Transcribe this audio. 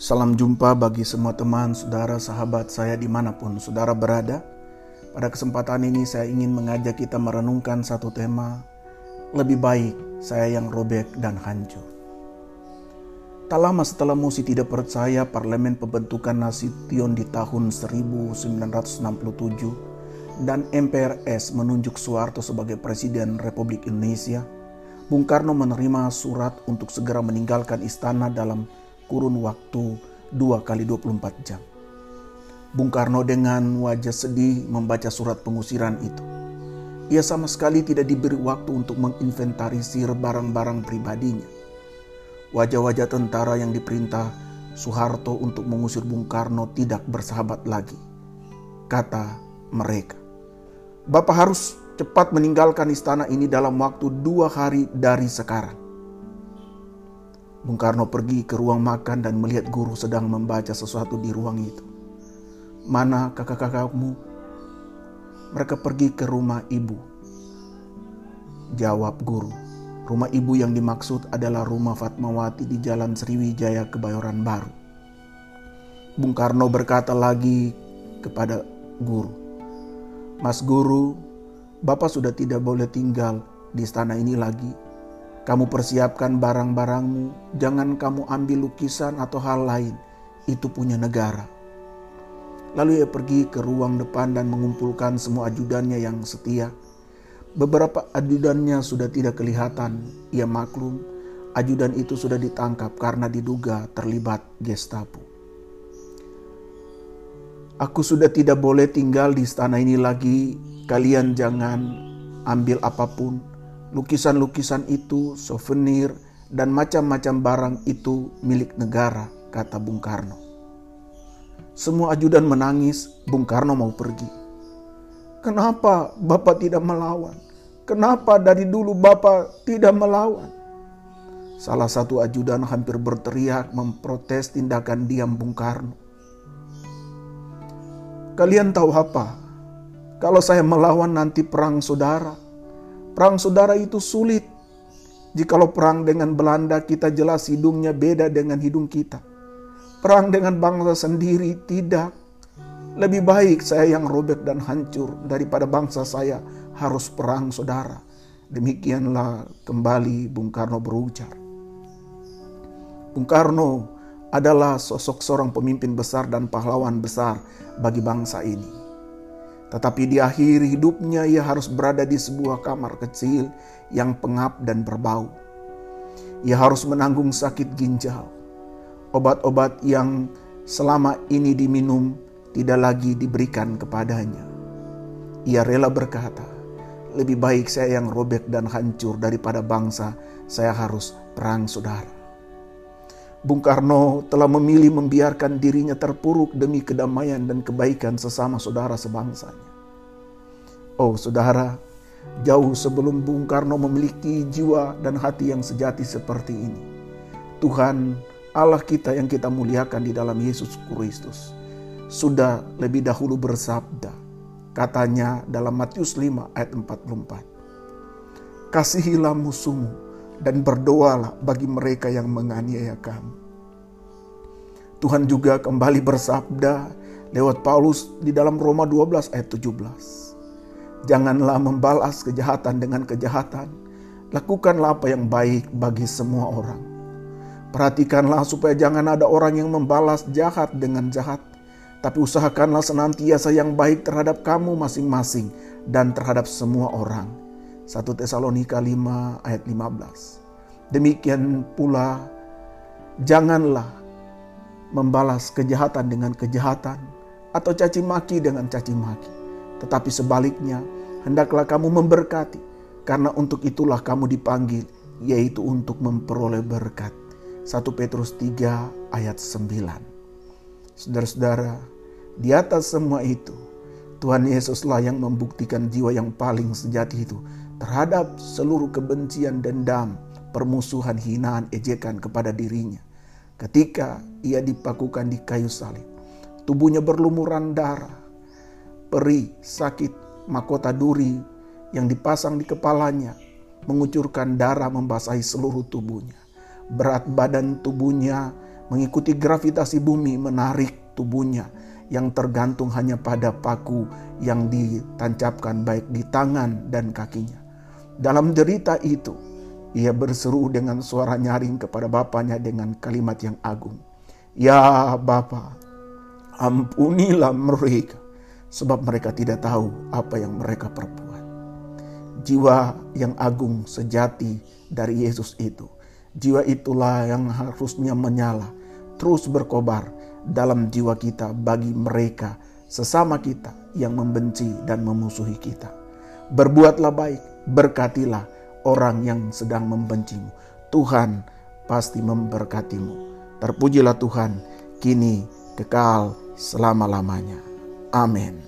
Salam jumpa bagi semua teman, saudara, sahabat saya di mana pun saudara berada. Pada kesempatan ini saya ingin mengajak kita merenungkan satu tema, lebih baik saya yang robek dan hancur. Tak lama setelah Musi tidak percaya parlemen pembentukan Nasution di tahun 1967 dan MPRS menunjuk Soeharto sebagai Presiden Republik Indonesia, Bung Karno menerima surat untuk segera meninggalkan istana dalam kurun waktu 2 kali 24 jam. Bung Karno dengan wajah sedih membaca surat pengusiran itu. Ia sama sekali tidak diberi waktu untuk menginventarisir barang-barang pribadinya. Wajah-wajah tentara yang diperintah Soeharto untuk mengusir Bung Karno tidak bersahabat lagi. Kata mereka, Bapak harus cepat meninggalkan istana ini dalam waktu dua hari dari sekarang. Bung Karno pergi ke ruang makan dan melihat guru sedang membaca sesuatu di ruang itu. Mana kakak-kakakmu? Mereka pergi ke rumah ibu. Jawab guru. Rumah ibu yang dimaksud adalah rumah Fatmawati di Jalan Sriwijaya Kebayoran Baru. Bung Karno berkata lagi kepada guru. Mas guru, Bapak sudah tidak boleh tinggal di istana ini lagi kamu persiapkan barang-barangmu, jangan kamu ambil lukisan atau hal lain. Itu punya negara. Lalu ia pergi ke ruang depan dan mengumpulkan semua ajudannya yang setia. Beberapa ajudannya sudah tidak kelihatan. Ia maklum, ajudan itu sudah ditangkap karena diduga terlibat Gestapo. Aku sudah tidak boleh tinggal di istana ini lagi. Kalian jangan ambil apa pun Lukisan-lukisan itu, souvenir, dan macam-macam barang itu milik negara, kata Bung Karno. Semua ajudan menangis, Bung Karno mau pergi. Kenapa Bapak tidak melawan? Kenapa dari dulu Bapak tidak melawan? Salah satu ajudan hampir berteriak memprotes tindakan diam Bung Karno. Kalian tahu apa? Kalau saya melawan nanti perang saudara Perang saudara itu sulit. Jikalau perang dengan Belanda kita jelas hidungnya beda dengan hidung kita. Perang dengan bangsa sendiri tidak. Lebih baik saya yang robek dan hancur daripada bangsa saya harus perang saudara. Demikianlah kembali Bung Karno berujar. Bung Karno adalah sosok seorang pemimpin besar dan pahlawan besar bagi bangsa ini. Tetapi di akhir hidupnya ia harus berada di sebuah kamar kecil yang pengap dan berbau. Ia harus menanggung sakit ginjal. Obat-obat yang selama ini diminum tidak lagi diberikan kepadanya. Ia rela berkata, lebih baik saya yang robek dan hancur daripada bangsa saya harus perang saudara. Bung Karno telah memilih membiarkan dirinya terpuruk demi kedamaian dan kebaikan sesama saudara sebangsanya. Oh saudara, jauh sebelum Bung Karno memiliki jiwa dan hati yang sejati seperti ini, Tuhan Allah kita yang kita muliakan di dalam Yesus Kristus sudah lebih dahulu bersabda, katanya dalam Matius 5 ayat 44. Kasihilah musuhmu dan berdoalah bagi mereka yang menganiaya kamu. Tuhan juga kembali bersabda lewat Paulus di dalam Roma 12 ayat 17. Janganlah membalas kejahatan dengan kejahatan. Lakukanlah apa yang baik bagi semua orang. Perhatikanlah supaya jangan ada orang yang membalas jahat dengan jahat. Tapi usahakanlah senantiasa yang baik terhadap kamu masing-masing dan terhadap semua orang 1 Tesalonika 5 ayat 15. Demikian pula janganlah membalas kejahatan dengan kejahatan atau caci maki dengan caci maki. Tetapi sebaliknya, hendaklah kamu memberkati karena untuk itulah kamu dipanggil yaitu untuk memperoleh berkat. 1 Petrus 3 ayat 9. Saudara-saudara, di atas semua itu, Tuhan Yesuslah yang membuktikan jiwa yang paling sejati itu terhadap seluruh kebencian, dendam, permusuhan, hinaan, ejekan kepada dirinya. Ketika ia dipakukan di kayu salib, tubuhnya berlumuran darah, peri, sakit, mahkota duri yang dipasang di kepalanya, mengucurkan darah membasahi seluruh tubuhnya. Berat badan tubuhnya mengikuti gravitasi bumi menarik tubuhnya yang tergantung hanya pada paku yang ditancapkan baik di tangan dan kakinya. Dalam derita itu, ia berseru dengan suara nyaring kepada bapaknya dengan kalimat yang agung. Ya Bapa, ampunilah mereka, sebab mereka tidak tahu apa yang mereka perbuat. Jiwa yang agung sejati dari Yesus itu, jiwa itulah yang harusnya menyala, terus berkobar, dalam jiwa kita bagi mereka sesama kita yang membenci dan memusuhi kita. Berbuatlah baik, berkatilah orang yang sedang membencimu. Tuhan pasti memberkatimu. Terpujilah Tuhan, kini kekal selama-lamanya. Amin.